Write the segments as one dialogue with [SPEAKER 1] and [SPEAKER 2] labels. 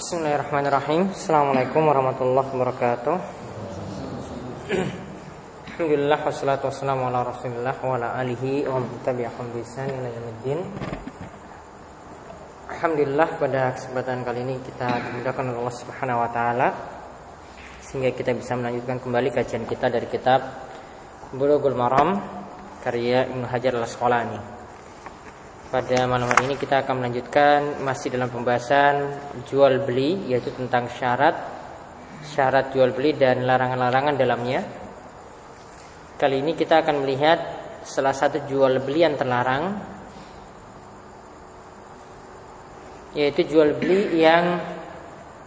[SPEAKER 1] Bismillahirrahmanirrahim. Assalamualaikum warahmatullahi wabarakatuh. Alhamdulillah wassalatu wassalamu ala rasulillah wa ala alihi wa tabi'ahum bisan ila yamiddin Alhamdulillah pada kesempatan kali ini kita dimudahkan oleh Allah Subhanahu wa taala sehingga kita bisa melanjutkan kembali kajian kita dari kitab Bulughul Maram karya Ibnu Hajar Al-Asqalani. Pada malam hari ini kita akan melanjutkan masih dalam pembahasan jual beli yaitu tentang syarat syarat jual beli dan larangan-larangan dalamnya. Kali ini kita akan melihat salah satu jual beli yang terlarang yaitu jual beli yang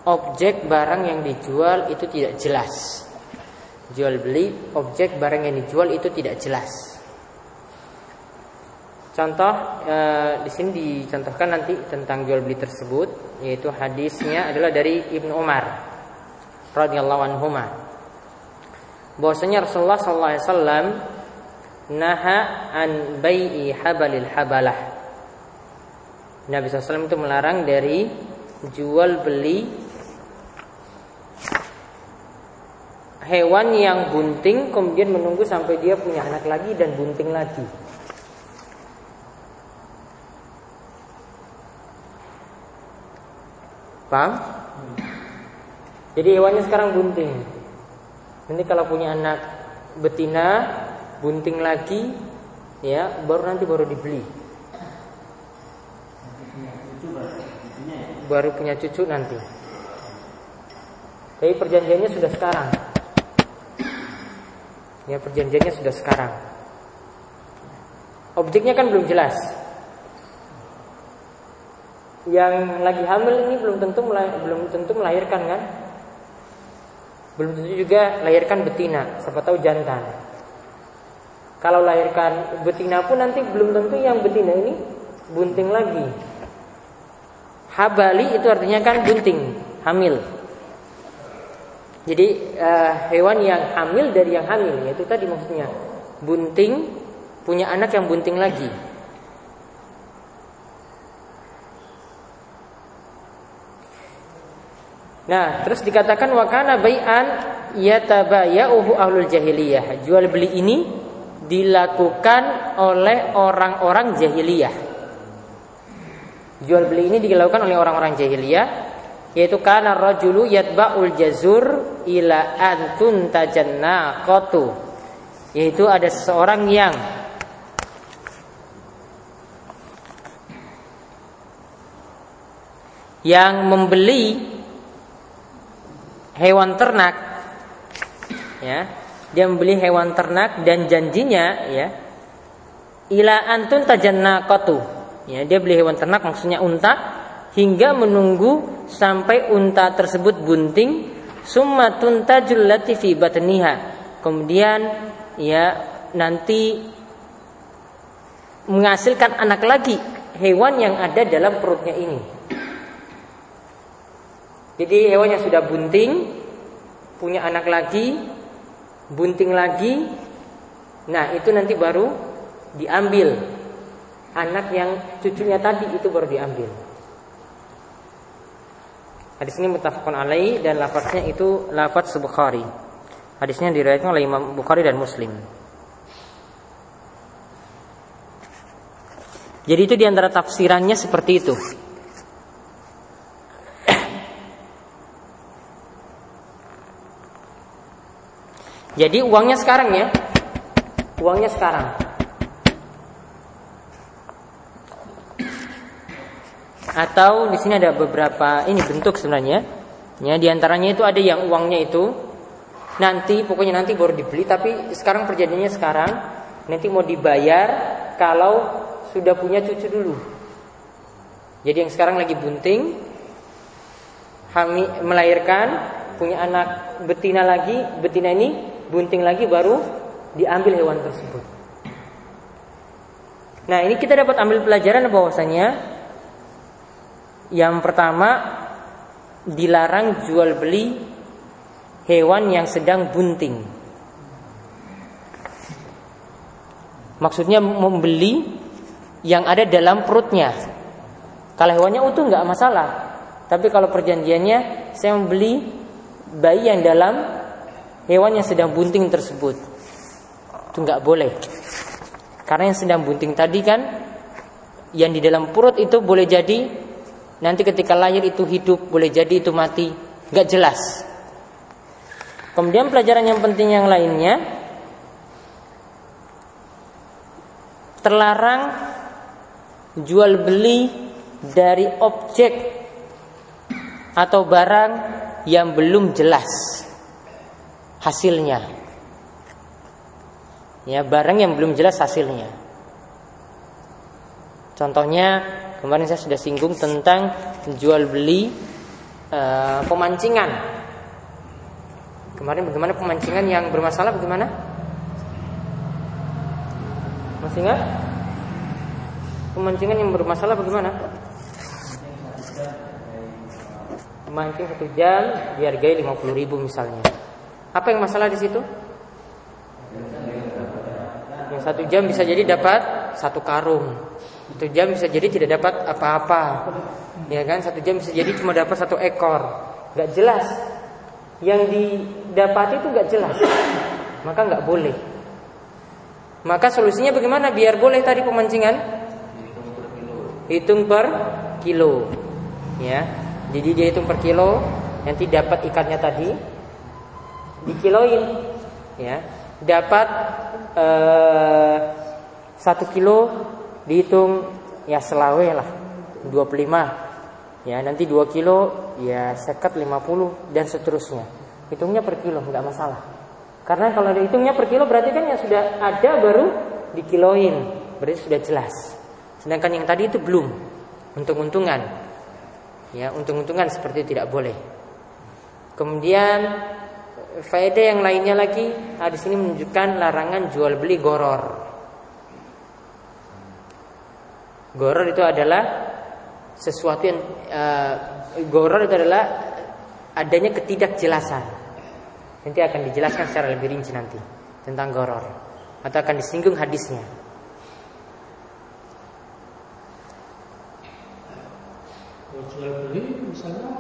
[SPEAKER 1] objek barang yang dijual itu tidak jelas. Jual beli objek barang yang dijual itu tidak jelas. Contoh e, di sini dicontohkan nanti tentang jual beli tersebut yaitu hadisnya adalah dari Ibnu Umar radhiyallahu anhu. Bahwasanya Rasulullah sallallahu alaihi wasallam naha an bai'i habalil habalah. Nabi SAW itu melarang dari jual beli hewan yang bunting kemudian menunggu sampai dia punya anak lagi dan bunting lagi. Paham? Jadi hewannya sekarang bunting. Nanti kalau punya anak betina, bunting lagi, ya baru nanti baru dibeli. Baru punya cucu nanti. Tapi perjanjiannya sudah sekarang. Ya perjanjiannya sudah sekarang. Objeknya kan belum jelas yang lagi hamil ini belum tentu belum tentu melahirkan kan? Belum tentu juga lahirkan betina, siapa tahu jantan. Kalau lahirkan betina pun nanti belum tentu yang betina ini bunting lagi. Habali itu artinya kan bunting, hamil. Jadi uh, hewan yang hamil dari yang hamil, yaitu tadi maksudnya bunting punya anak yang bunting lagi. Nah, terus dikatakan wakana bai'an yatabaya'uhu ahlul jahiliyah. Jual beli ini dilakukan oleh orang-orang jahiliyah. Jual beli ini dilakukan oleh orang-orang jahiliyah yaitu kana rajulu yatba'ul jazur ila antun tajannaqatu. Yaitu ada seseorang yang yang membeli hewan ternak ya. Dia membeli hewan ternak dan janjinya ya ila antun tajannaqatu. Ya dia beli hewan ternak maksudnya unta hingga menunggu sampai unta tersebut bunting summa tuntajul lati fi batniha. Kemudian ya nanti menghasilkan anak lagi hewan yang ada dalam perutnya ini jadi hewan yang sudah bunting punya anak lagi, bunting lagi, nah itu nanti baru diambil anak yang cucunya tadi itu baru diambil. Hadis ini mutafakun alai dan lafaznya itu lafaz Bukhari. Hadisnya diriwayatkan oleh Imam Bukhari dan Muslim. Jadi itu di antara tafsirannya seperti itu. Jadi uangnya sekarang ya. Uangnya sekarang. Atau di sini ada beberapa ini bentuk sebenarnya. Ya, di antaranya itu ada yang uangnya itu nanti pokoknya nanti baru dibeli tapi sekarang perjanjiannya sekarang nanti mau dibayar kalau sudah punya cucu dulu. Jadi yang sekarang lagi bunting hamil melahirkan punya anak betina lagi, betina ini bunting lagi baru diambil hewan tersebut. Nah, ini kita dapat ambil pelajaran bahwasanya yang pertama dilarang jual beli hewan yang sedang bunting. Maksudnya membeli yang ada dalam perutnya. Kalau hewannya utuh nggak masalah. Tapi kalau perjanjiannya saya membeli bayi yang dalam hewan yang sedang bunting tersebut. Itu nggak boleh. Karena yang sedang bunting tadi kan yang di dalam perut itu boleh jadi nanti ketika lahir itu hidup, boleh jadi itu mati, nggak jelas. Kemudian pelajaran yang penting yang lainnya terlarang jual beli dari objek atau barang yang belum jelas hasilnya. Ya, barang yang belum jelas hasilnya. Contohnya kemarin saya sudah singgung tentang jual beli e, pemancingan. Kemarin bagaimana pemancingan yang bermasalah bagaimana? Masih ingat? Pemancingan yang bermasalah bagaimana? Memancing satu jam dihargai 50 ribu misalnya. Apa yang masalah di situ? Yang satu jam bisa jadi dapat satu karung. Satu jam bisa jadi tidak dapat apa-apa. Ya kan? Satu jam bisa jadi cuma dapat satu ekor. Gak jelas. Yang didapati itu gak jelas. Maka gak boleh. Maka solusinya bagaimana biar boleh tadi pemancingan? Hitung per kilo. Ya. Jadi dia hitung per kilo, nanti dapat ikannya tadi dikiloin. Ya. Dapat eh, satu kilo dihitung ya selawe lah 25 ya nanti 2 kilo ya sekat 50 dan seterusnya hitungnya per kilo nggak masalah karena kalau dihitungnya per kilo berarti kan yang sudah ada baru dikiloin. Berarti sudah jelas. Sedangkan yang tadi itu belum. Untung-untungan. Ya, untung-untungan seperti itu tidak boleh. Kemudian faedah yang lainnya lagi, nah, di sini menunjukkan larangan jual beli goror. Goror itu adalah sesuatu yang uh, goror itu adalah adanya ketidakjelasan. Nanti akan dijelaskan secara lebih rinci nanti tentang goror atau akan disinggung hadisnya.
[SPEAKER 2] Jual beli misalnya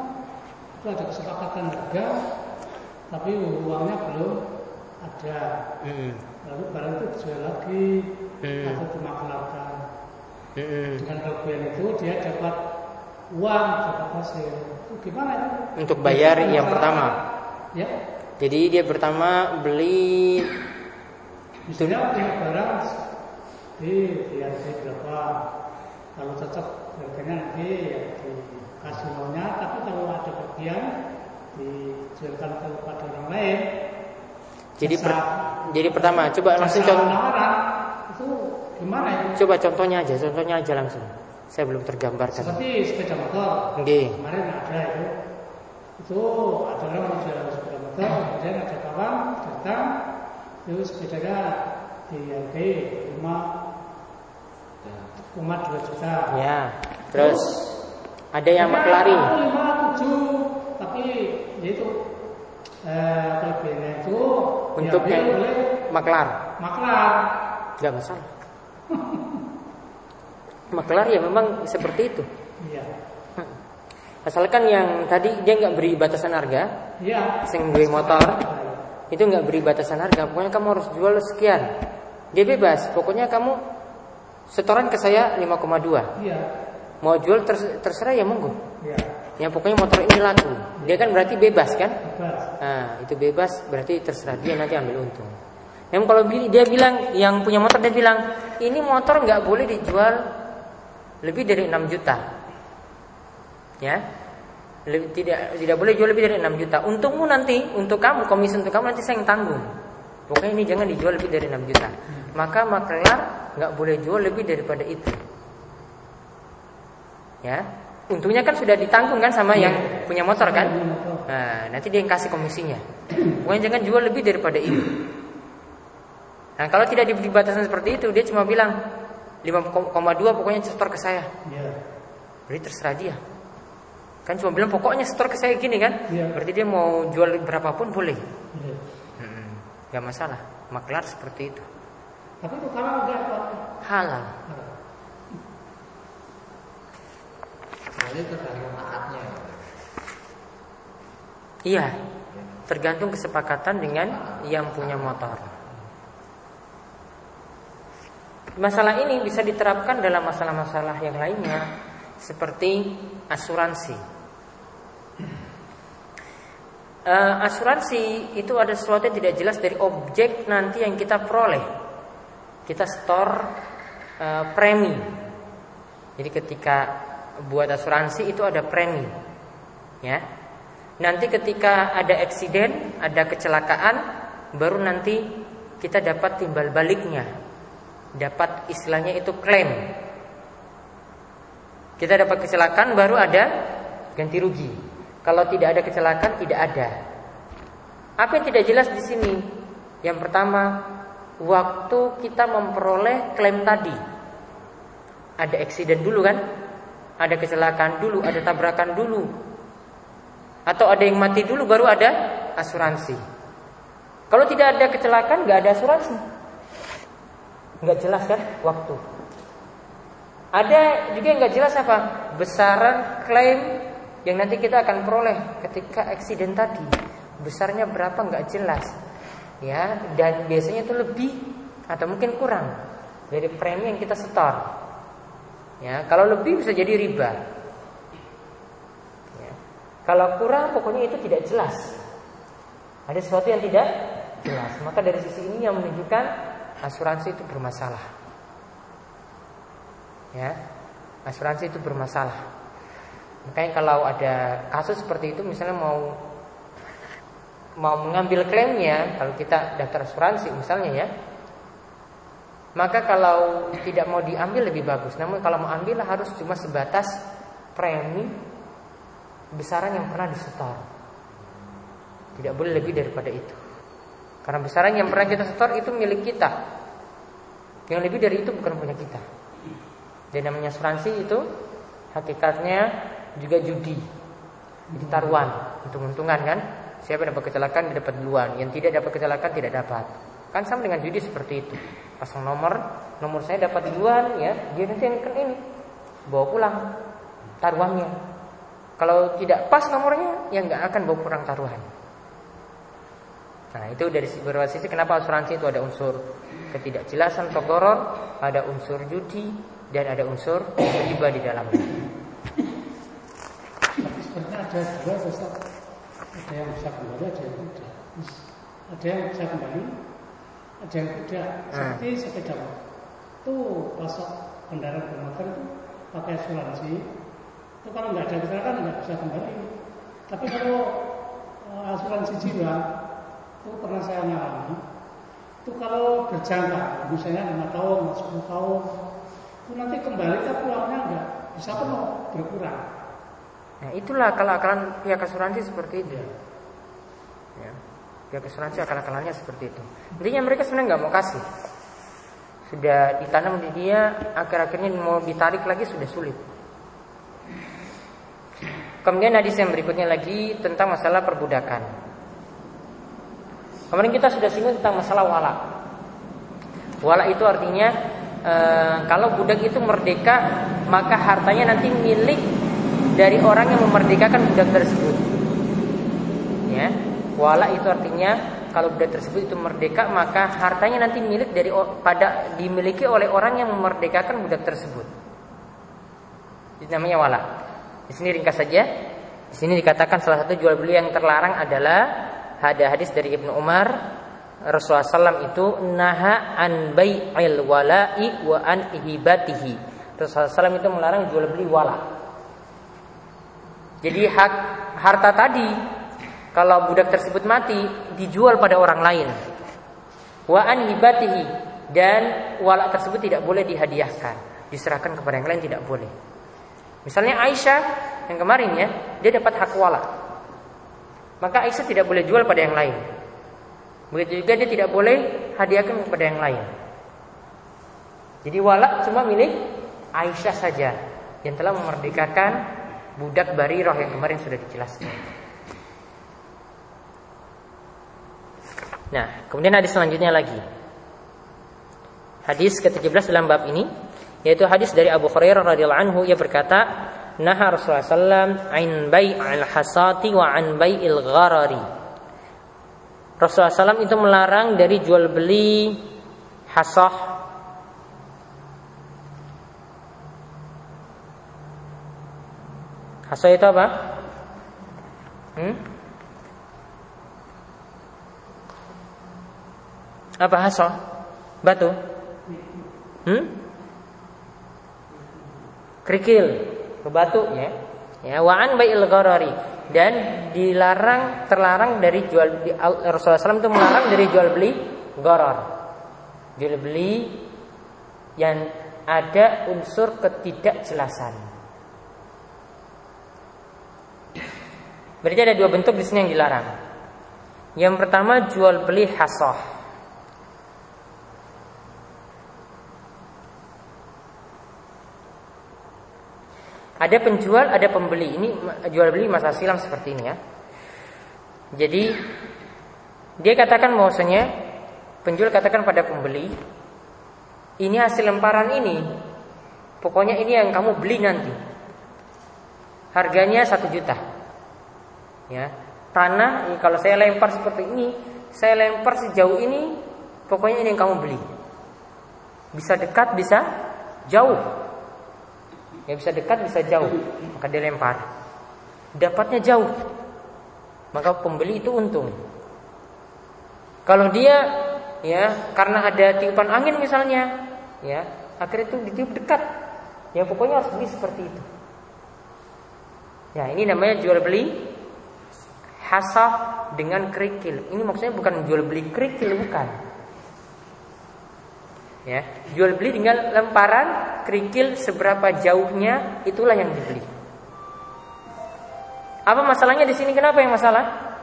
[SPEAKER 2] itu ada kesepakatan harga tapi uangnya belum ada. Mm. Lalu barang itu dijual lagi mm. atau dimaklarkan. Mm. Dengan kelebihan itu dia dapat uang, dapat hasil. Itu gimana itu?
[SPEAKER 1] Untuk bayar yang pertama.
[SPEAKER 2] Ya,
[SPEAKER 1] jadi dia pertama beli
[SPEAKER 2] Misalnya punya barang di harga berapa Kalau cocok harganya nanti ya dikasih maunya Tapi kalau ada bagian dijualkan kepada orang lain
[SPEAKER 1] Jadi per, jadi pertama coba langsung contoh
[SPEAKER 2] itu gimana itu?
[SPEAKER 1] Coba contohnya aja, contohnya aja langsung. Saya belum tergambarkan.
[SPEAKER 2] Seperti sepeda motor.
[SPEAKER 1] Okay.
[SPEAKER 2] Kemarin ada itu. Itu ada orang menjual sepeda motor kemudian ada kawan datang itu sepedanya dihargai lima koma dua juta
[SPEAKER 1] ya terus, terus ada yang maklari
[SPEAKER 2] lima tujuh tapi eh, kelebihannya itu
[SPEAKER 1] untuk yang
[SPEAKER 2] oleh
[SPEAKER 1] maklar
[SPEAKER 2] maklar
[SPEAKER 1] nggak masalah maklar ya memang seperti itu
[SPEAKER 2] iya
[SPEAKER 1] Asalkan yang tadi dia nggak beri batasan harga,
[SPEAKER 2] ya.
[SPEAKER 1] sing beli motor itu nggak beri batasan harga. Pokoknya kamu harus jual sekian. Dia bebas. Pokoknya kamu setoran ke saya 5,2.
[SPEAKER 2] Iya.
[SPEAKER 1] Mau jual terserah ya monggo.
[SPEAKER 2] Iya.
[SPEAKER 1] Ya pokoknya motor ini laku. Dia kan berarti bebas kan?
[SPEAKER 2] Bebas.
[SPEAKER 1] Nah, itu bebas berarti terserah dia nanti ambil untung. Yang kalau dia bilang yang punya motor dia bilang ini motor nggak boleh dijual lebih dari 6 juta ya tidak tidak boleh jual lebih dari 6 juta untukmu nanti untuk kamu komisi untuk kamu nanti saya yang tanggung pokoknya ini jangan dijual lebih dari 6 juta maka maklar nggak boleh jual lebih daripada itu ya untungnya kan sudah ditanggung kan sama yang punya motor kan nah nanti dia yang kasih komisinya pokoknya jangan jual lebih daripada itu nah kalau tidak diberi batasan seperti itu dia cuma bilang 5,2 pokoknya setor ke saya
[SPEAKER 2] iya.
[SPEAKER 1] berarti terserah dia Kan cuma bilang pokoknya setor ke saya gini kan. Berarti dia mau jual berapapun boleh. Hmm, gak masalah. Maklar seperti itu.
[SPEAKER 2] Tapi itu halal
[SPEAKER 1] Halal. Iya, tergantung kesepakatan dengan yang punya motor. Masalah ini bisa diterapkan dalam masalah-masalah yang lainnya seperti asuransi. Uh, asuransi itu ada sesuatu yang tidak jelas dari objek nanti yang kita peroleh. Kita store uh, premi. Jadi ketika buat asuransi itu ada premi. Ya. Nanti ketika ada eksiden, ada kecelakaan, baru nanti kita dapat timbal baliknya. Dapat istilahnya itu klaim. Kita dapat kecelakaan baru ada ganti rugi. Kalau tidak ada kecelakaan tidak ada. Apa yang tidak jelas di sini? Yang pertama, waktu kita memperoleh klaim tadi. Ada eksiden dulu kan? Ada kecelakaan dulu, ada tabrakan dulu, atau ada yang mati dulu baru ada asuransi. Kalau tidak ada kecelakaan nggak ada asuransi. Nggak jelas kan waktu. Ada juga yang nggak jelas apa besaran klaim yang nanti kita akan peroleh ketika eksiden tadi. Besarnya berapa nggak jelas. Ya, dan biasanya itu lebih atau mungkin kurang dari premi yang kita setor. Ya, kalau lebih bisa jadi riba. Kalau kurang pokoknya itu tidak jelas. Ada sesuatu yang tidak jelas. Maka dari sisi ini yang menunjukkan asuransi itu bermasalah. Ya. Asuransi itu bermasalah. Makanya kalau ada kasus seperti itu misalnya mau mau mengambil klaimnya kalau kita daftar asuransi misalnya ya maka kalau tidak mau diambil lebih bagus namun kalau mau ambil harus cuma sebatas premi besaran yang pernah disetor. Tidak boleh lebih daripada itu. Karena besaran yang pernah kita setor itu milik kita. Yang lebih dari itu bukan punya kita. Dan namanya asuransi itu hakikatnya juga judi. Jadi taruhan, untung-untungan kan. Siapa yang dapat kecelakaan dia dapat duluan, yang tidak dapat kecelakaan tidak dapat. Kan sama dengan judi seperti itu. Pasang nomor, nomor saya dapat duluan ya, dia nanti yang ini bawa pulang taruhannya kalau tidak pas nomornya, ya nggak akan bawa kurang taruhan. Nah itu dari beberapa sisi kenapa asuransi itu ada unsur ketidakjelasan togoror, ada unsur judi dan ada unsur riba di dalamnya.
[SPEAKER 2] Sebenarnya ada dua. Ada yang bisa kembali, ada yang tidak. Ada yang bisa kembali, ada yang tidak. Hmm. Seperti hmm. sepeda tuh pasok kendaraan bermotor itu pakai asuransi itu kalau nggak ada kecelakaan nggak bisa kembali. Tapi kalau uh, asuransi jiwa itu pernah saya alami, itu kalau berjangka, misalnya lima tahun, sepuluh tahun, itu nanti kembali ke pulangnya nggak bisa penuh berkurang.
[SPEAKER 1] Nah itulah akal-akalan pihak asuransi seperti itu. Ya. Pihak asuransi akal-akalannya seperti itu. Intinya mereka sebenarnya nggak mau kasih. Sudah ditanam di dia, akhir-akhirnya mau ditarik lagi sudah sulit. Kemudian hadis yang berikutnya lagi tentang masalah perbudakan. Kemarin kita sudah singgung tentang masalah wala. Wala itu artinya e, kalau budak itu merdeka maka hartanya nanti milik dari orang yang memerdekakan budak tersebut. Ya, wala itu artinya kalau budak tersebut itu merdeka maka hartanya nanti milik dari pada dimiliki oleh orang yang memerdekakan budak tersebut. Itu namanya wala. Di sini ringkas saja. Di sini dikatakan salah satu jual beli yang terlarang adalah ada hadis dari Ibnu Umar Rasulullah SAW itu naha an bai'il wala'i wa an ihibatihi. Rasulullah SAW itu melarang jual beli wala. Jadi hak harta tadi kalau budak tersebut mati dijual pada orang lain. Wa an hibatihi dan wala tersebut tidak boleh dihadiahkan, diserahkan kepada yang lain tidak boleh. Misalnya Aisyah yang kemarin ya, dia dapat hak wala. Maka Aisyah tidak boleh jual pada yang lain. Begitu juga dia tidak boleh hadiahkan kepada yang lain. Jadi wala cuma milik Aisyah saja yang telah memerdekakan budak Barirah yang kemarin sudah dijelaskan. Nah, kemudian hadis selanjutnya lagi. Hadis ke-17 dalam bab ini yaitu hadis dari Abu Hurairah radhiyallahu anhu ia berkata nah Rasulullah sallam ain bai al hasati wa an bai il gharari. Rasulullah sallam itu melarang dari jual beli hasah Hasah itu apa? Hmm? Apa hasah? Batu? Hmm? Kerikil, batu ya. Ya, wa'an dan dilarang terlarang dari jual Rasulullah SAW itu melarang dari jual beli gharar. Jual beli yang ada unsur ketidakjelasan. Berarti ada dua bentuk di sini yang dilarang. Yang pertama jual beli hasah. Ada penjual, ada pembeli. Ini jual beli masa silam seperti ini ya. Jadi dia katakan bahwasanya penjual katakan pada pembeli, ini hasil lemparan ini. Pokoknya ini yang kamu beli nanti. Harganya satu juta. Ya, tanah kalau saya lempar seperti ini, saya lempar sejauh ini, pokoknya ini yang kamu beli. Bisa dekat, bisa jauh. Yang bisa dekat bisa jauh, maka dia lempar. Dapatnya jauh, maka pembeli itu untung. Kalau dia ya karena ada tiupan angin misalnya, ya akhirnya itu ditiup dekat. Ya pokoknya harus beli seperti itu. Ya ini namanya jual beli hasah dengan kerikil. Ini maksudnya bukan jual beli kerikil bukan. Ya, jual beli dengan lemparan kerikil seberapa jauhnya itulah yang dibeli. Apa masalahnya di sini? Kenapa yang masalah?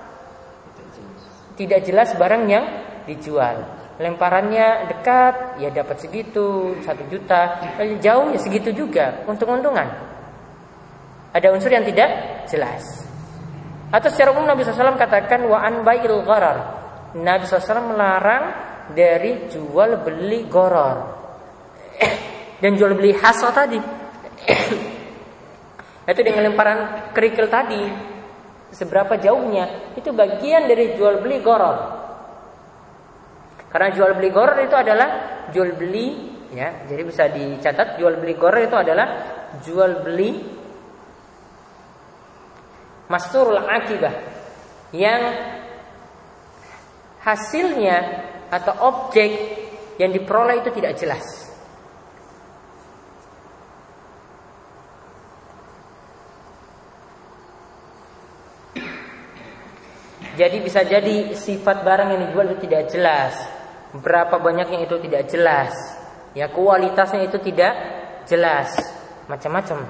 [SPEAKER 1] Tidak jelas barang yang dijual. Lemparannya dekat, ya dapat segitu, satu juta. Jauh ya segitu juga, untung-untungan. Ada unsur yang tidak jelas. Atau secara umum Nabi SAW katakan wa an bail gharar. Nabi SAW melarang dari jual beli goror dan jual beli hasil tadi. Itu dengan lemparan kerikil tadi. Seberapa jauhnya. Itu bagian dari jual beli goror. Karena jual beli goror itu adalah jual beli ya. Jadi bisa dicatat jual beli goror itu adalah jual beli masturul akibah. Yang hasilnya atau objek yang diperoleh itu tidak jelas. Jadi bisa jadi sifat barang yang dijual itu tidak jelas. Berapa banyaknya itu tidak jelas. Ya kualitasnya itu tidak jelas. Macam-macam.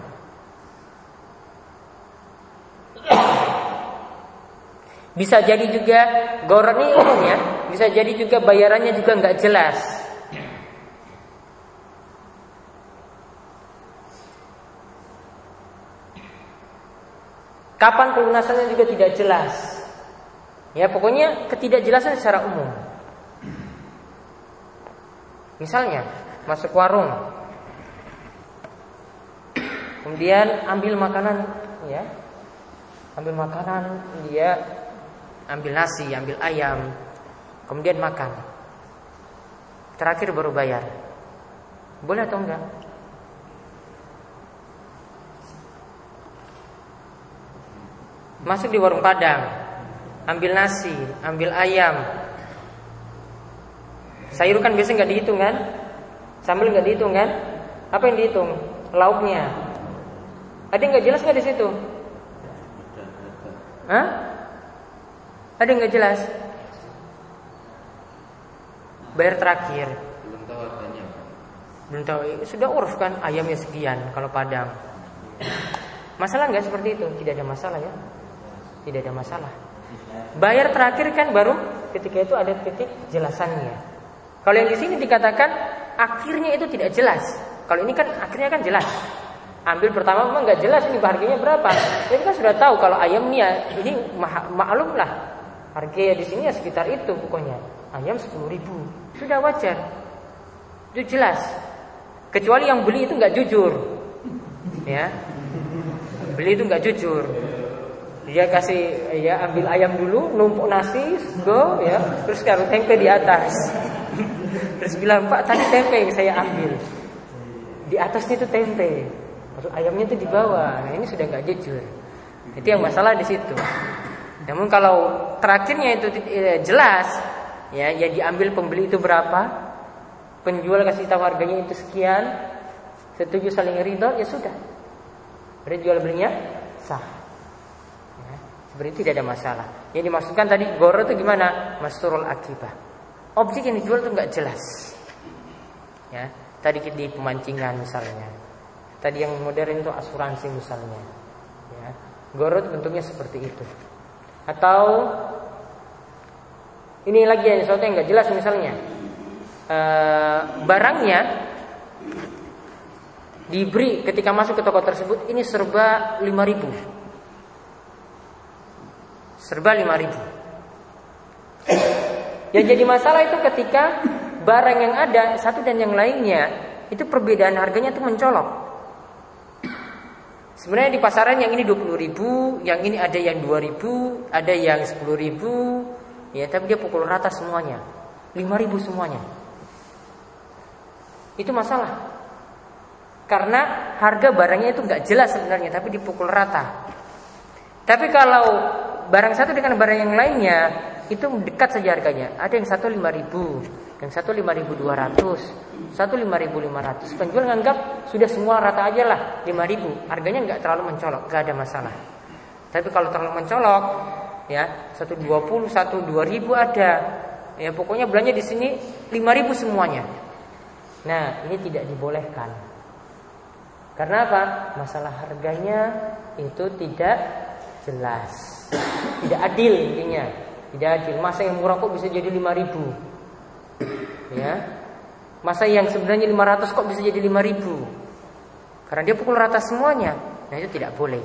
[SPEAKER 1] Bisa jadi juga goreng ini umum ya. Bisa jadi juga bayarannya juga nggak jelas. Kapan pelunasannya juga tidak jelas. Ya pokoknya ketidakjelasan secara umum. Misalnya masuk warung, kemudian ambil makanan, ya, ambil makanan, dia ambil nasi, ambil ayam, kemudian makan. Terakhir baru bayar. Boleh atau enggak? Masuk di warung Padang, ambil nasi, ambil ayam. Sayur kan biasa nggak dihitung kan? Sambal nggak dihitung kan? Apa yang dihitung? Lauknya. Ada nggak jelas nggak di situ? Hah? Ada nggak jelas? bayar terakhir. Belum tahu harganya. Belum tahu. Sudah uruf kan ayamnya sekian kalau Padang. Masalah nggak seperti itu? Tidak ada masalah ya. Tidak ada masalah. Bayar terakhir kan baru ketika itu ada titik jelasannya. Kalau yang di sini dikatakan akhirnya itu tidak jelas. Kalau ini kan akhirnya kan jelas. Ambil pertama memang nggak jelas ini harganya berapa. Ini kan sudah tahu kalau ayamnya ini maklum lah harganya di sini ya sekitar itu pokoknya ayam sepuluh ribu sudah wajar itu jelas kecuali yang beli itu nggak jujur ya pembeli itu nggak jujur. Dia kasih ya ambil ayam dulu, numpuk nasi, go ya, terus taruh tempe di atas. Terus bilang Pak tadi tempe yang saya ambil. Di atasnya itu tempe, terus ayamnya itu di bawah. Nah ini sudah nggak jujur. Itu yang masalah di situ. Namun kalau terakhirnya itu eh, jelas, ya yang diambil pembeli itu berapa, penjual kasih tahu harganya itu sekian, setuju saling ridho, ya sudah. Berarti jual belinya sah. Seperti tidak ada masalah. Yang dimaksudkan tadi goro itu gimana? Masturul akibah. Objek yang dijual itu nggak jelas. Ya, tadi di pemancingan misalnya. Tadi yang modern itu asuransi misalnya. Ya, goro bentuknya seperti itu. Atau ini lagi yang sesuatu yang nggak jelas misalnya. E, barangnya diberi ketika masuk ke toko tersebut ini serba 5000 serba 5000 Yang jadi masalah itu ketika barang yang ada satu dan yang lainnya itu perbedaan harganya itu mencolok. Sebenarnya di pasaran yang ini 20 ribu, yang ini ada yang 2 ribu, ada yang 10 ribu, ya tapi dia pukul rata semuanya, 5 ribu semuanya. Itu masalah. Karena harga barangnya itu nggak jelas sebenarnya, tapi dipukul rata. Tapi kalau barang satu dengan barang yang lainnya itu dekat saja harganya. Ada yang satu lima ribu, yang satu lima ribu dua ratus, satu lima ribu lima ratus. Penjual nganggap sudah semua rata aja lah lima ribu. Harganya nggak terlalu mencolok, nggak ada masalah. Tapi kalau terlalu mencolok, ya satu dua puluh, satu dua ribu ada. Ya pokoknya belanja di sini lima ribu semuanya. Nah ini tidak dibolehkan. Karena apa? Masalah harganya itu tidak jelas. Tidak adil intinya. Tidak adil. Masa yang murah kok bisa jadi 5000? Ya. Masa yang sebenarnya 500 kok bisa jadi 5000? Karena dia pukul rata semuanya. Nah, itu tidak boleh.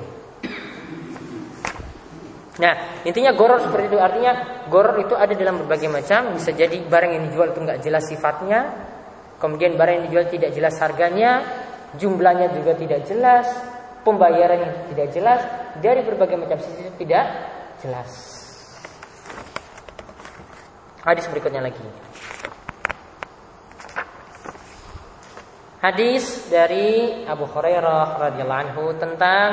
[SPEAKER 1] Nah, intinya goror seperti itu. Artinya goror itu ada dalam berbagai macam. Bisa jadi barang yang dijual itu nggak jelas sifatnya. Kemudian barang yang dijual tidak jelas harganya. Jumlahnya juga tidak jelas pembayaran yang tidak jelas dari berbagai macam sisi tidak jelas. Hadis berikutnya lagi. Hadis dari Abu Hurairah radhiyallahu anhu tentang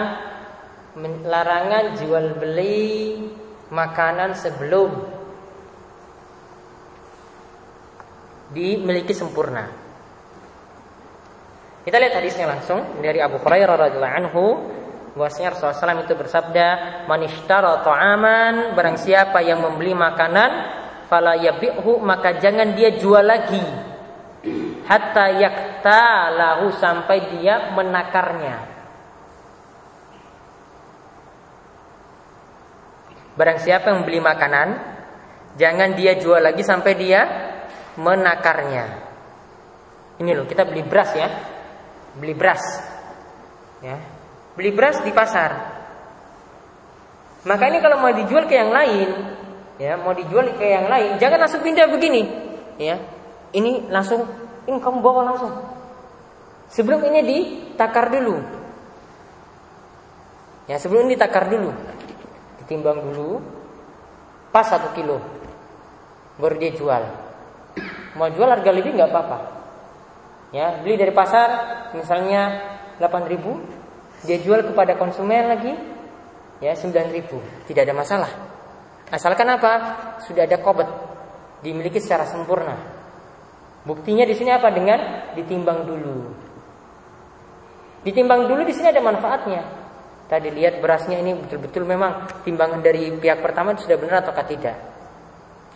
[SPEAKER 1] larangan jual beli makanan sebelum dimiliki sempurna. Kita lihat hadisnya langsung dari Abu Hurairah radhiyallahu anhu bahwasanya Rasulullah SAW itu bersabda, "Man ishtara ta'aman, barang siapa yang membeli makanan, fala yabi'hu, maka jangan dia jual lagi hatta yakta lahu sampai dia menakarnya." Barang siapa yang membeli makanan, jangan dia jual lagi sampai dia menakarnya. Ini loh, kita beli beras ya beli beras. Ya. Beli beras di pasar. Maka ini kalau mau dijual ke yang lain ya mau dijual ke yang lain jangan langsung pindah begini. Ya. Ini langsung ini kamu bawa langsung. Sebelum ini ditakar dulu. Ya sebelum ini ditakar dulu. Ditimbang dulu. Pas satu kilo. Baru dia jual. Mau jual harga lebih nggak apa-apa ya beli dari pasar misalnya 8.000 dia jual kepada konsumen lagi ya 9.000 tidak ada masalah. Asalkan apa? Sudah ada kobet dimiliki secara sempurna. Buktinya di sini apa? Dengan ditimbang dulu. Ditimbang dulu di sini ada manfaatnya. Tadi lihat berasnya ini betul-betul memang timbangan dari pihak pertama sudah benar ataukah tidak?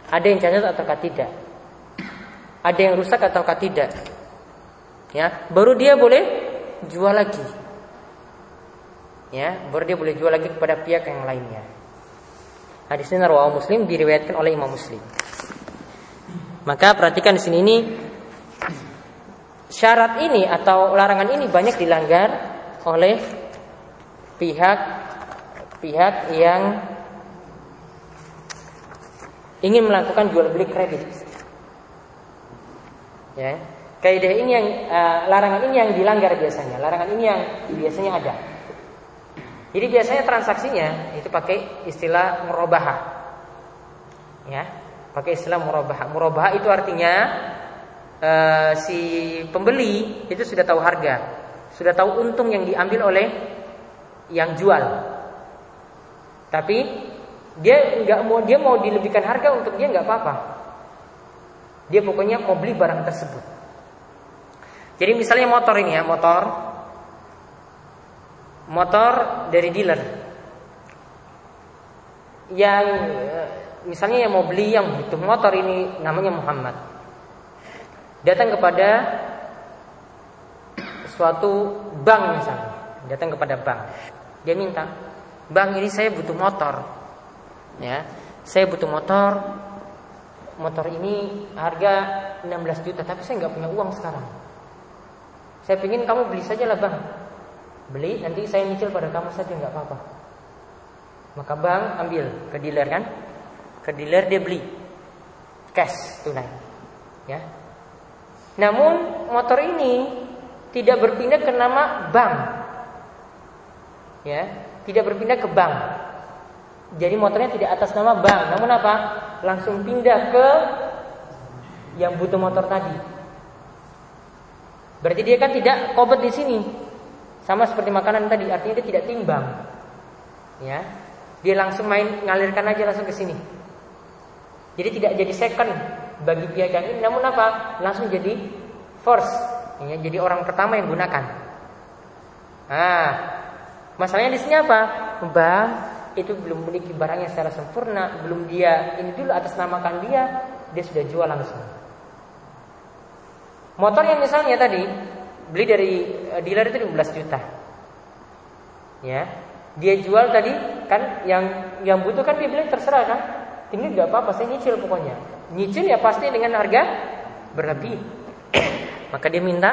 [SPEAKER 1] Ada yang cacat ataukah tidak? Ada yang rusak ataukah tidak ya baru dia boleh jual lagi. Ya baru dia boleh jual lagi kepada pihak yang lainnya. Hadis ini rawahu muslim diriwayatkan oleh imam muslim. Maka perhatikan di sini ini syarat ini atau larangan ini banyak dilanggar oleh pihak pihak yang ingin melakukan jual beli kredit. Ya Kaidah ini yang uh, larangan ini yang dilanggar biasanya. Larangan ini yang biasanya ada. Jadi biasanya transaksinya itu pakai istilah murobaha. Ya, pakai istilah murobaha. Murobaha itu artinya uh, si pembeli itu sudah tahu harga, sudah tahu untung yang diambil oleh yang jual. Tapi dia nggak mau dia mau dilebihkan harga untuk dia nggak apa-apa. Dia pokoknya mau beli barang tersebut. Jadi misalnya motor ini ya, motor. Motor dari dealer. Yang misalnya yang mau beli yang butuh motor ini namanya Muhammad. Datang kepada suatu bank misalnya. Datang kepada bank. Dia minta bank ini saya butuh motor. Ya saya butuh motor. Motor ini harga 16 juta tapi saya nggak punya uang sekarang saya ingin kamu beli saja lah bang. Beli nanti saya nyicil pada kamu saja nggak apa-apa. Maka bank ambil ke dealer kan? Ke dealer dia beli. Cash tunai. Ya. Namun motor ini tidak berpindah ke nama bank ya tidak berpindah ke bank jadi motornya tidak atas nama bank namun apa? Langsung pindah ke yang butuh motor tadi berarti dia kan tidak kobet di sini sama seperti makanan tadi, artinya dia tidak timbang. Ya. Dia langsung main ngalirkan aja langsung ke sini. Jadi tidak jadi second bagi yang ini, namun apa? Langsung jadi first. Ya, jadi orang pertama yang gunakan. Ah, masalahnya di sini apa? Bang itu belum memiliki barangnya secara sempurna, belum dia ini dulu atas namakan dia, dia sudah jual langsung. Motor yang misalnya tadi beli dari eh, dealer itu 15 juta. Ya. Dia jual tadi kan yang yang butuh kan dia bilang terserah kan. Ini nggak apa-apa, saya nyicil pokoknya. Nyicil ya pasti dengan harga berlebih. Maka dia minta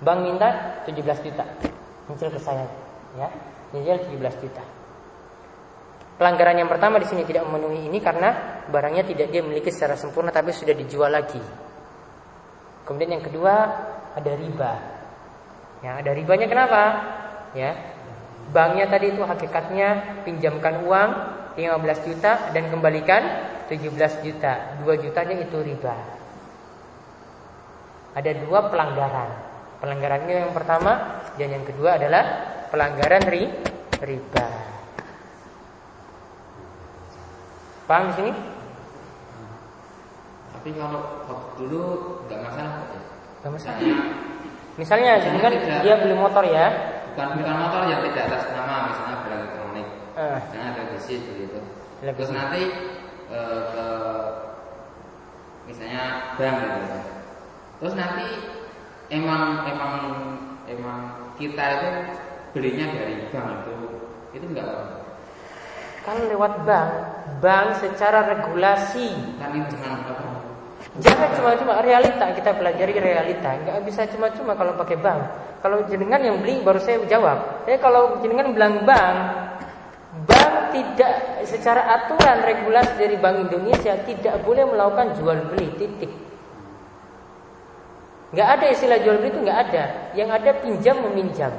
[SPEAKER 1] bank minta 17 juta. Nyicil ke saya, ya. Nyicil 17 juta. Pelanggaran yang pertama di sini tidak memenuhi ini karena barangnya tidak dia miliki secara sempurna tapi sudah dijual lagi. Kemudian yang kedua ada riba. Ya, ada ribanya kenapa? Ya. Banknya tadi itu hakikatnya pinjamkan uang 15 juta dan kembalikan 17 juta. 2 jutanya itu riba. Ada dua pelanggaran. Pelanggaran ini yang pertama dan yang kedua adalah pelanggaran ri, riba. Paham di sini?
[SPEAKER 3] Tapi kalau waktu dulu nggak masalah
[SPEAKER 1] Gak masalah. Misalnya, dengan dia beli motor ya.
[SPEAKER 3] Bukan bukan motor yang tidak atas nama, misalnya barang elektronik. Uh. Misalnya ada besi begitu. Terus nanti uh, ke misalnya bank gitu. Terus nanti emang emang emang kita itu belinya dari bank itu itu enggak
[SPEAKER 1] kalau lewat bank, bank secara regulasi
[SPEAKER 3] kan itu dengan
[SPEAKER 1] Jangan cuma-cuma realita kita pelajari realita, nggak bisa cuma-cuma kalau pakai bank. Kalau jenengan yang beli baru saya jawab. Ya kalau jenengan bilang bank, bank tidak secara aturan regulasi dari Bank Indonesia tidak boleh melakukan jual beli titik. Nggak ada istilah jual beli itu nggak ada. Yang ada pinjam meminjam.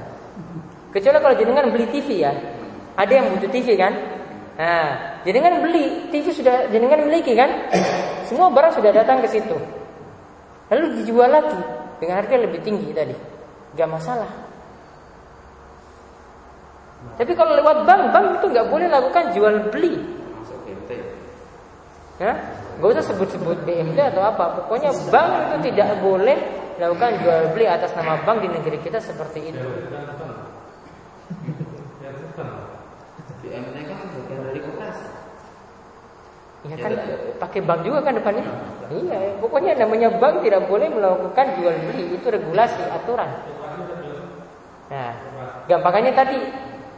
[SPEAKER 1] Kecuali kalau jenengan beli TV ya, ada yang butuh TV kan? Nah, jenengan beli TV sudah jenengan miliki kan? Semua barang sudah datang ke situ. Lalu dijual lagi dengan harga lebih tinggi tadi. Gak masalah. Tapi kalau lewat bank, bank itu nggak boleh lakukan jual beli. Ya, gak usah sebut-sebut BMT atau apa. Pokoknya bank itu tidak boleh lakukan jual beli atas nama bank di negeri kita seperti itu. Ya kan pakai bank juga kan depannya. Iya, pokoknya namanya bank tidak boleh melakukan jual beli, itu regulasi aturan. Nah, gampangannya tadi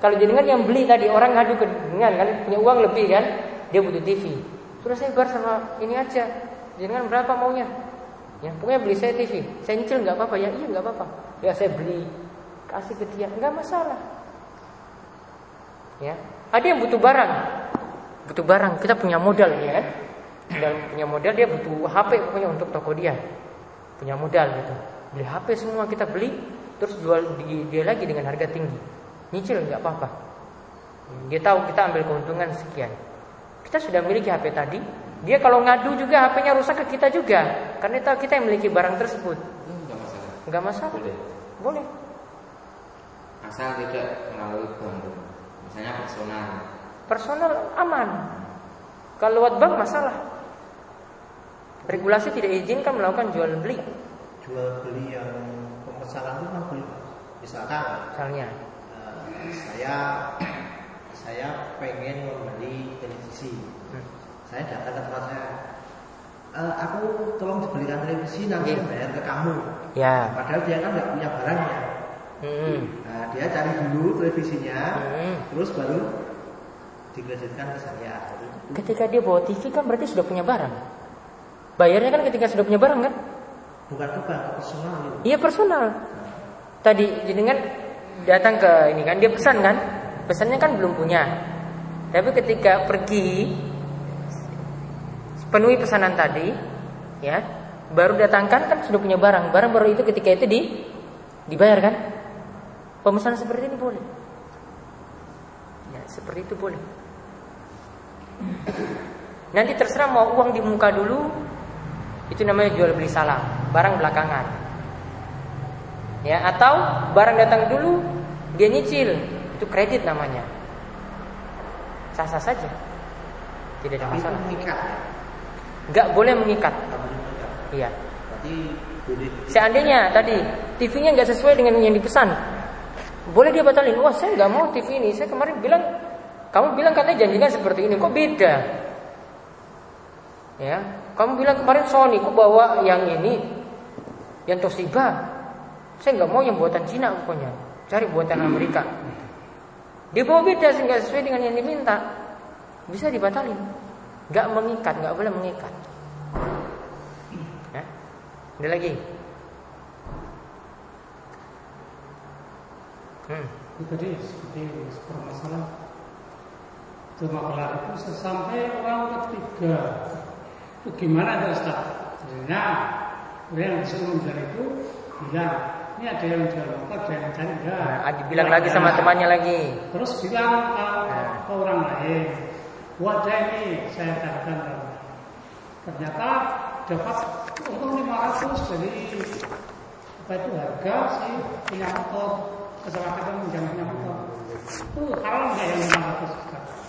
[SPEAKER 1] kalau jenengan yang beli tadi orang ngadu ke dengan kan punya uang lebih kan, dia butuh TV. Terus saya bar sama ini aja. Jenengan berapa maunya? Ya, pokoknya beli saya TV. Saya nyicil nggak apa-apa ya? Iya nggak apa-apa. Ya saya beli kasih ke dia nggak masalah. Ya, ada yang butuh barang, butuh barang, kita punya modal ya kan? Dan punya modal dia butuh HP pokoknya untuk toko dia. Punya modal gitu. Beli HP semua kita beli terus jual di, dia lagi dengan harga tinggi. Nyicil nggak apa-apa. Dia tahu kita ambil keuntungan sekian. Kita sudah memiliki HP tadi, dia kalau ngadu juga HP-nya rusak ke kita juga, karena tahu kita yang memiliki barang tersebut.
[SPEAKER 3] Enggak masalah.
[SPEAKER 1] Enggak masalah.
[SPEAKER 3] Boleh.
[SPEAKER 1] Boleh.
[SPEAKER 3] Asal tidak melalui bank. Misalnya personal.
[SPEAKER 1] Personal aman. Kalau lewat bank masalah. Regulasi tidak izinkan melakukan jual beli.
[SPEAKER 4] jual beli yang pemesanan itu kan beli misalkan
[SPEAKER 1] Misalnya,
[SPEAKER 4] eh, saya saya pengen membeli televisi
[SPEAKER 1] Hmm.
[SPEAKER 4] saya datang ke tempat saya "Eh, aku tolong dibelikan televisi nanti saya bayar ke kamu
[SPEAKER 1] ya.
[SPEAKER 4] padahal dia kan nggak punya barangnya
[SPEAKER 1] Hmm.
[SPEAKER 4] nah dia cari dulu televisinya
[SPEAKER 1] Hmm.
[SPEAKER 4] terus baru dikreditkan ke saya Jadi,
[SPEAKER 1] Ketika dia bawa TV kan berarti sudah punya barang. Bayarnya kan ketika sudah punya barang kan?
[SPEAKER 4] bukan ke bank personal.
[SPEAKER 1] Iya personal. Tadi jenengan datang ke ini kan dia pesan kan? Pesannya kan belum punya. Tapi ketika pergi penuhi pesanan tadi, ya, baru datangkan kan sudah punya barang. Barang baru itu ketika itu di dibayar kan? Pemesanan seperti ini boleh. Ya, seperti itu boleh. Nanti terserah mau uang di muka dulu, itu namanya jual beli salam, barang belakangan. Ya, atau barang datang dulu, dia nyicil, itu kredit namanya. Sah-sah saja. Tidak ada masalah.
[SPEAKER 4] mengikat
[SPEAKER 1] Gak boleh mengikat.
[SPEAKER 4] nggak boleh mengikat
[SPEAKER 1] Iya. Seandainya tadi TV-nya nggak sesuai dengan yang dipesan, boleh dia batalin. Wah, saya nggak mau TV ini. Saya kemarin bilang, kamu bilang katanya janjikan seperti ini, kok beda? Ya, kamu bilang kemarin Sony, kok bawa yang ini, yang Toshiba. Saya nggak mau yang buatan Cina pokoknya. Cari buatan Amerika. Dia bawa beda, nggak sesuai dengan yang diminta. Bisa dibatalin. Nggak mengikat, nggak boleh mengikat. Ya. Ada lagi. Hmm.
[SPEAKER 2] itu tadi seperti permasalahan cuma kelar itu sesampai orang ketiga itu gimana ya Ustaz? Nah, orang yang disuruh dari itu bilang ini ada yang jual motor, ada yang cari enggak.
[SPEAKER 1] Nah, Adi bilang lagi sama temannya lagi.
[SPEAKER 2] Terus bilang ke,
[SPEAKER 1] Nah.
[SPEAKER 2] ke orang lain, wajah ini saya datang ternyata dapat untung 500 dari apa itu harga si punya motor kecelakaan menjamnya motor itu haram nggak yang 500 Ustaz?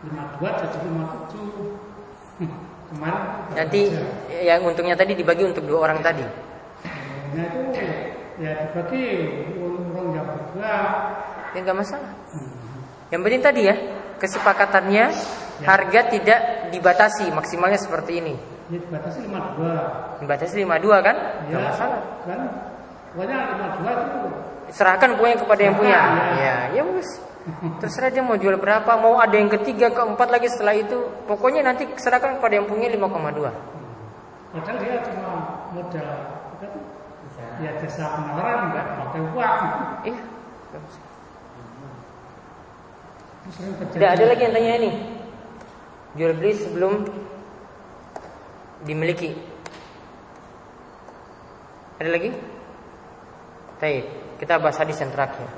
[SPEAKER 2] 52 jadi 57 kemarin
[SPEAKER 1] Nanti yang untungnya tadi dibagi untuk dua orang tadi.
[SPEAKER 2] nah itu ya dibagi orang yang berdua
[SPEAKER 1] Ya nggak masalah. Yang penting tadi ya kesepakatannya harga tidak dibatasi maksimalnya seperti ini.
[SPEAKER 2] ya dibatasi 52
[SPEAKER 1] Dibatasi 52 kan?
[SPEAKER 2] ya
[SPEAKER 1] Nggak masalah.
[SPEAKER 2] kan pokoknya 52 itu
[SPEAKER 1] Serahkan pokoknya kepada yang punya.
[SPEAKER 2] Serahkan,
[SPEAKER 1] Ya, ya wis. Terserah dia mau jual berapa, mau ada yang ketiga, keempat lagi setelah itu. Pokoknya nanti serahkan kepada yang punya 5,2.
[SPEAKER 2] Padahal dia cuma modal? Ya jasa penawaran nggak pakai uang.
[SPEAKER 1] Iya. Tidak ada lagi yang tanya ini. Jual beli sebelum dimiliki. Ada lagi? Baik, kita bahas hadis yang terakhir.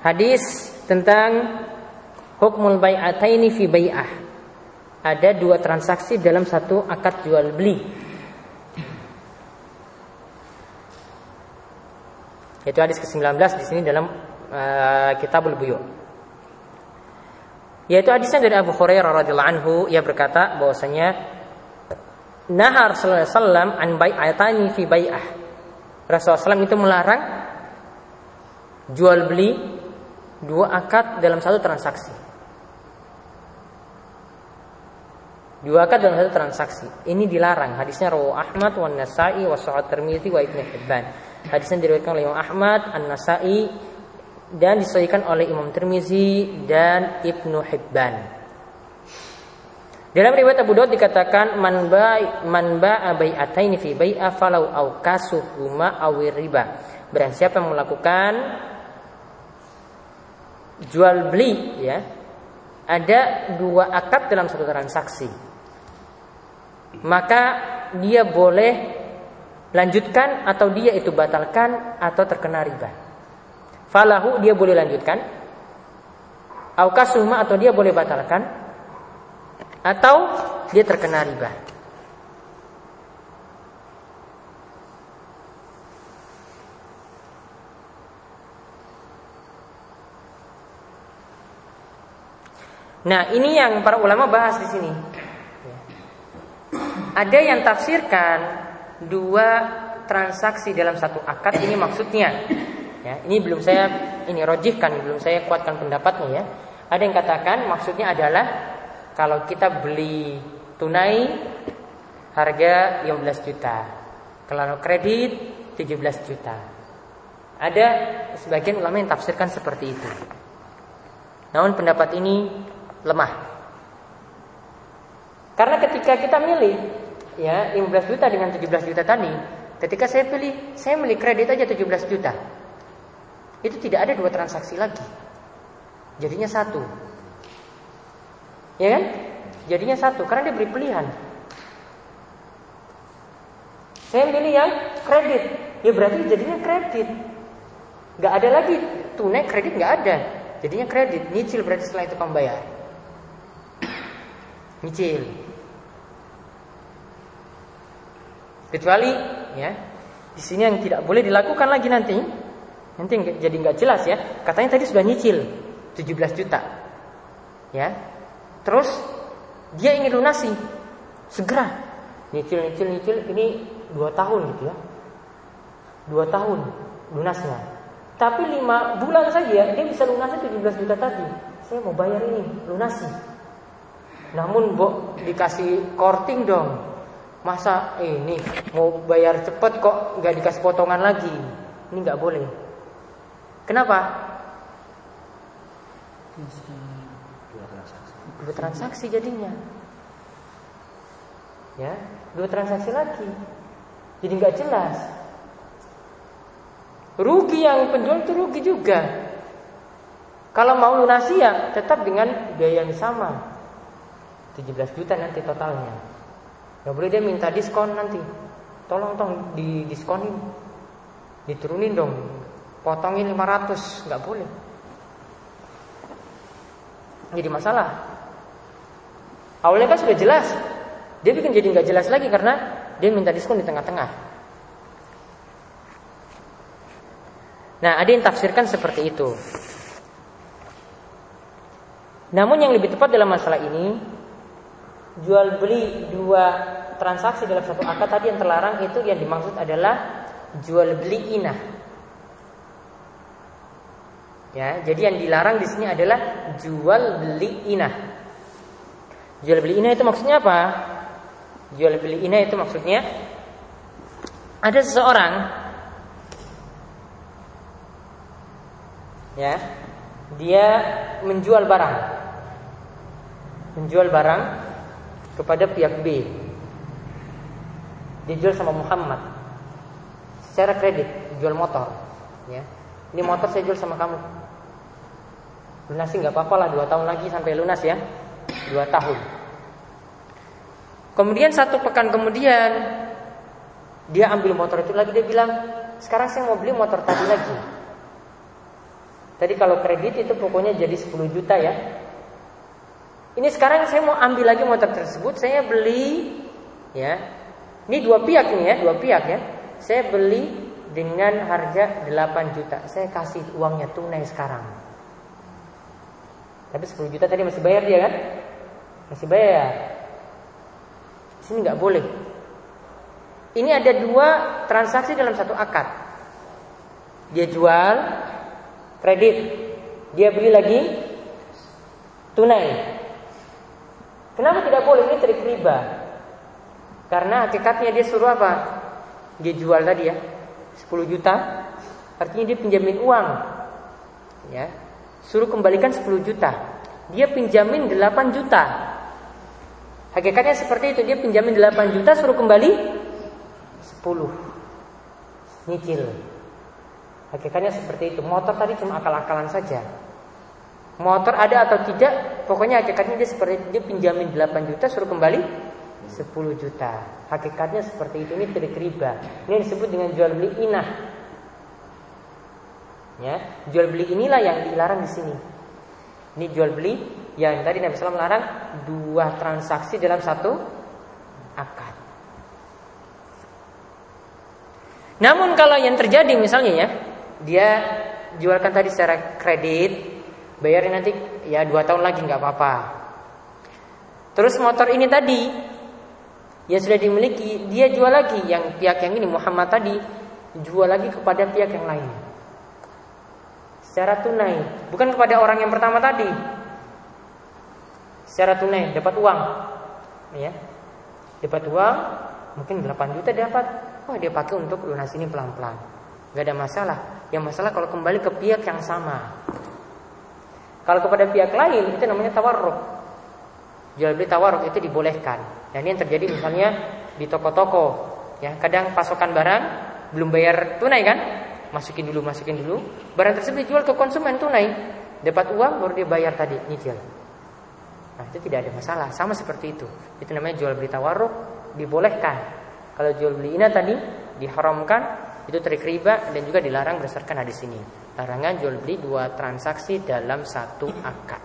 [SPEAKER 1] Hadis tentang hukmul bai'ataini fi bai'ah. Ada dua transaksi dalam satu akad jual beli. Itu hadis ke-19 di sini dalam uh, Kitabul Buyu. Yaitu hadisnya dari Abu Hurairah radhiyallahu anhu ia berkata bahwasanya Nahar sallallahu alaihi wasallam an bai'atani fi bai'ah. Rasulullah SAW itu melarang jual beli dua akad dalam satu transaksi. Dua akad dalam satu transaksi. Ini dilarang. Hadisnya rawu Ahmad wa Nasa'i wa Sa'ad Tirmidzi wa Ibnu Hibban. Hadisnya diriwayatkan oleh Imam Ahmad, An-Nasa'i dan disahihkan oleh Imam Tirmizi dan Ibnu Hibban. Dalam riwayat Abu Daud dikatakan man ba'i man ba'a bai'ataini fi bai'a falau au kasuhuma awir riba. Barang siapa yang melakukan jual beli ya ada dua akad dalam satu transaksi. Maka dia boleh lanjutkan atau dia itu batalkan atau terkena riba. Falahu dia boleh lanjutkan. Aukasuma atau dia boleh batalkan. Atau dia terkena riba Nah, ini yang para ulama bahas di sini. Ada yang tafsirkan dua transaksi dalam satu akad ini maksudnya Ya, ini belum saya ini rojihkan, belum saya kuatkan pendapatnya ya. Ada yang katakan maksudnya adalah kalau kita beli tunai harga 15 juta. Kalau kredit 17 juta. Ada sebagian ulama yang tafsirkan seperti itu. Namun pendapat ini lemah. Karena ketika kita milih ya 15 juta dengan 17 juta tadi, ketika saya pilih saya milih kredit aja 17 juta itu tidak ada dua transaksi lagi. Jadinya satu. Ya kan? Jadinya satu karena dia beri pilihan. Saya pilih yang kredit. Ya berarti jadinya kredit. Gak ada lagi tunai kredit gak ada. Jadinya kredit. Nyicil berarti setelah itu kamu. Nyicil. Kecuali ya di sini yang tidak boleh dilakukan lagi nanti Nanti jadi nggak jelas ya. Katanya tadi sudah nyicil 17 juta. Ya. Terus dia ingin lunasi. Segera. Nyicil nyicil nyicil ini dua tahun gitu ya. Dua tahun lunasnya. Tapi lima bulan saja dia bisa lunasi 17 juta tadi. Saya mau bayar ini lunasi. Namun bo dikasih korting dong. Masa ini mau bayar cepet kok nggak dikasih potongan lagi? Ini nggak boleh. Kenapa? Dua transaksi. jadinya. Ya, dua transaksi lagi. Jadi nggak jelas. Rugi yang penjual itu rugi juga. Kalau mau lunasi ya tetap dengan biaya yang sama. 17 juta nanti totalnya. Gak boleh dia minta diskon nanti. Tolong tolong di diskonin. Diturunin dong. Potongin 500 nggak boleh. Jadi masalah. Awalnya kan sudah jelas. Dia bikin jadi nggak jelas lagi karena dia minta diskon di tengah-tengah. Nah ada yang tafsirkan seperti itu. Namun yang lebih tepat dalam masalah ini jual beli dua transaksi dalam satu akad tadi yang terlarang itu yang dimaksud adalah jual beli inah Ya, jadi yang dilarang di sini adalah jual beli inah. Jual beli inah itu maksudnya apa? Jual beli inah itu maksudnya ada seseorang ya, dia menjual barang. Menjual barang kepada pihak B. Dijual sama Muhammad secara kredit, jual motor, ya. Ini motor saya jual sama kamu Lunasi nggak apa-apa lah dua tahun lagi sampai lunas ya, dua tahun. Kemudian satu pekan kemudian dia ambil motor itu lagi dia bilang sekarang saya mau beli motor tadi lagi. Tadi kalau kredit itu pokoknya jadi 10 juta ya. Ini sekarang saya mau ambil lagi motor tersebut, saya beli ya. Ini dua pihak ini ya, dua pihak ya. Saya beli dengan harga 8 juta. Saya kasih uangnya tunai sekarang. Tapi 10 juta tadi masih bayar dia kan? Masih bayar. Sini nggak boleh. Ini ada dua transaksi dalam satu akad. Dia jual kredit, dia beli lagi tunai. Kenapa tidak boleh? Ini trik riba. Karena hakikatnya dia suruh apa? Dia jual tadi ya 10 juta, artinya dia pinjamin uang. Ya, Suruh kembalikan 10 juta. Dia pinjamin 8 juta. Hakikatnya seperti itu, dia pinjamin 8 juta suruh kembali 10. Nyicil. Hakikatnya seperti itu. Motor tadi cuma akal-akalan saja. Motor ada atau tidak, pokoknya hakikatnya dia seperti. Dia pinjamin 8 juta suruh kembali 10 juta. Hakikatnya seperti itu. Ini trik riba. Ini disebut dengan jual beli inah. Ya, jual beli inilah yang dilarang di sini. Ini jual beli yang tadi Nabi SAW melarang dua transaksi dalam satu akad. Namun kalau yang terjadi misalnya ya, dia jualkan tadi secara kredit, bayarnya nanti ya dua tahun lagi nggak apa-apa. Terus motor ini tadi yang sudah dimiliki, dia jual lagi yang pihak yang ini Muhammad tadi jual lagi kepada pihak yang lain secara tunai, bukan kepada orang yang pertama tadi. Secara tunai dapat uang. Ya. Dapat uang, mungkin 8 juta dapat. Oh, dia pakai untuk lunas ini pelan-pelan. Gak ada masalah. Yang masalah kalau kembali ke pihak yang sama. Kalau kepada pihak lain itu namanya tawarruk. Jual beli tawarruk itu dibolehkan. Dan ini yang terjadi misalnya di toko-toko. Ya, kadang pasokan barang belum bayar tunai kan? masukin dulu, masukin dulu. Barang tersebut dijual ke konsumen tunai, dapat uang baru dia bayar tadi nyicil. Nah, itu tidak ada masalah, sama seperti itu. Itu namanya jual beli tawarruk dibolehkan. Kalau jual beli ini tadi diharamkan, itu trik riba dan juga dilarang berdasarkan hadis ini. Larangan jual beli dua transaksi dalam satu akad.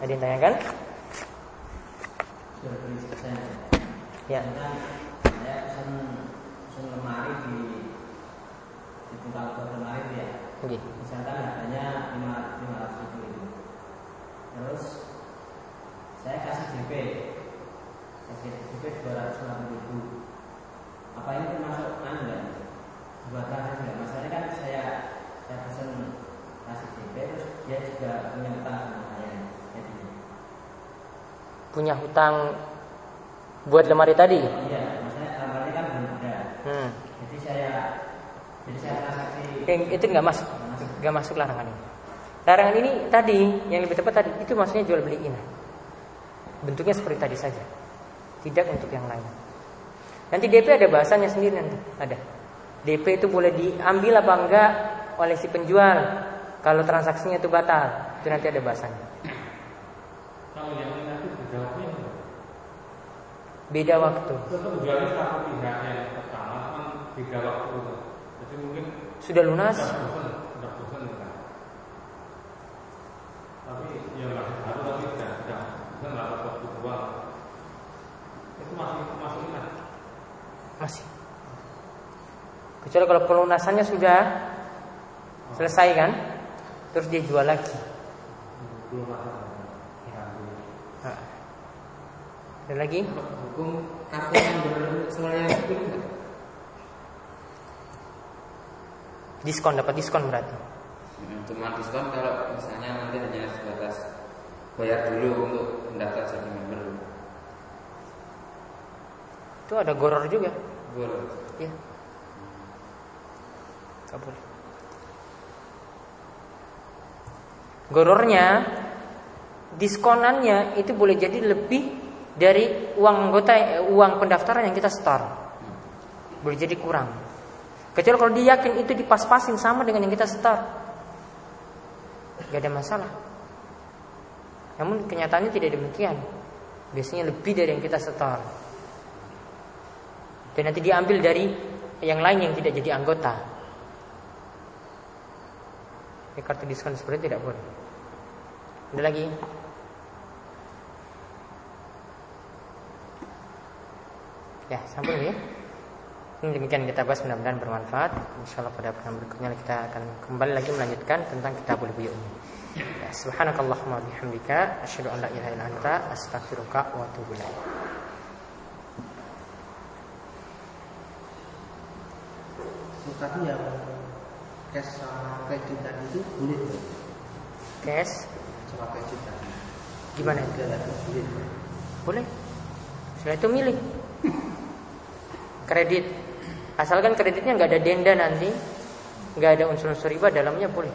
[SPEAKER 1] Ada yang tanyakan?
[SPEAKER 4] Ya. Saya pesan pesan lemari di tinggal kemarin ya. Okay. Misalkan harganya lima lima ratus ribu itu. Terus saya kasih DP, kasih DP dua ratus lima ribu. Apa ini termasuk ya? Buatan saja. Masalahnya kan saya saya pesan kasih DP terus dia juga punya hutang sama saya. Jadi
[SPEAKER 1] punya hutang buat lemari tadi?
[SPEAKER 4] Iya, maksudnya lemari kan belum ada. Hmm. Jadi saya
[SPEAKER 1] yang itu nggak masuk, nggak masuk larangan ini. Larangan ini tadi yang lebih tepat tadi itu maksudnya jual beli ini. Bentuknya seperti tadi saja, tidak untuk yang lain. Nanti DP ada bahasanya sendiri nanti ada. DP itu boleh diambil apa enggak oleh si penjual kalau transaksinya itu batal itu nanti ada bahasanya.
[SPEAKER 2] Kalau yang ini nanti beda waktu.
[SPEAKER 1] Beda waktu.
[SPEAKER 2] Penjualnya satu pihak yang pertama kan beda waktu
[SPEAKER 1] sudah lunas? masih Kecuali kalau pelunasannya sudah selesai kan, terus dia jual lagi. Ada lagi?
[SPEAKER 3] Hukum kartu yang
[SPEAKER 1] Diskon dapat diskon berarti.
[SPEAKER 3] Cuma diskon kalau misalnya nanti hanya sebatas bayar dulu untuk mendaftar jadi member.
[SPEAKER 1] Itu ada goror juga.
[SPEAKER 3] Goror.
[SPEAKER 1] Iya. Gak. Gorornya diskonannya itu boleh jadi lebih dari uang anggota uang pendaftaran yang kita store. Boleh jadi kurang. Kecuali kalau dia yakin itu dipas-pasin sama dengan yang kita setar. Gak ada masalah. Namun kenyataannya tidak demikian. Biasanya lebih dari yang kita setar. Dan nanti diambil dari yang lain yang tidak jadi anggota. Ini kartu diskon seperti tidak boleh. Ada lagi? Ya, sampai ya. Ini demikian kita bahas mudah-mudahan bermanfaat. Insyaallah pada pertemuan berikutnya kita akan kembali lagi melanjutkan tentang kitabul ini. Ya, subhanakallahumma bihamdika asyhadu an la ilaha illa anta astaghfiruka wa atubu ilaik.
[SPEAKER 4] Yang cash sama kredit tadi itu boleh
[SPEAKER 1] Cash
[SPEAKER 4] sama kredit tadi.
[SPEAKER 1] Gimana?
[SPEAKER 4] Boleh.
[SPEAKER 1] Boleh. Setelah itu milih kredit Asalkan kreditnya nggak ada denda nanti, nggak ada unsur-unsur riba dalamnya boleh.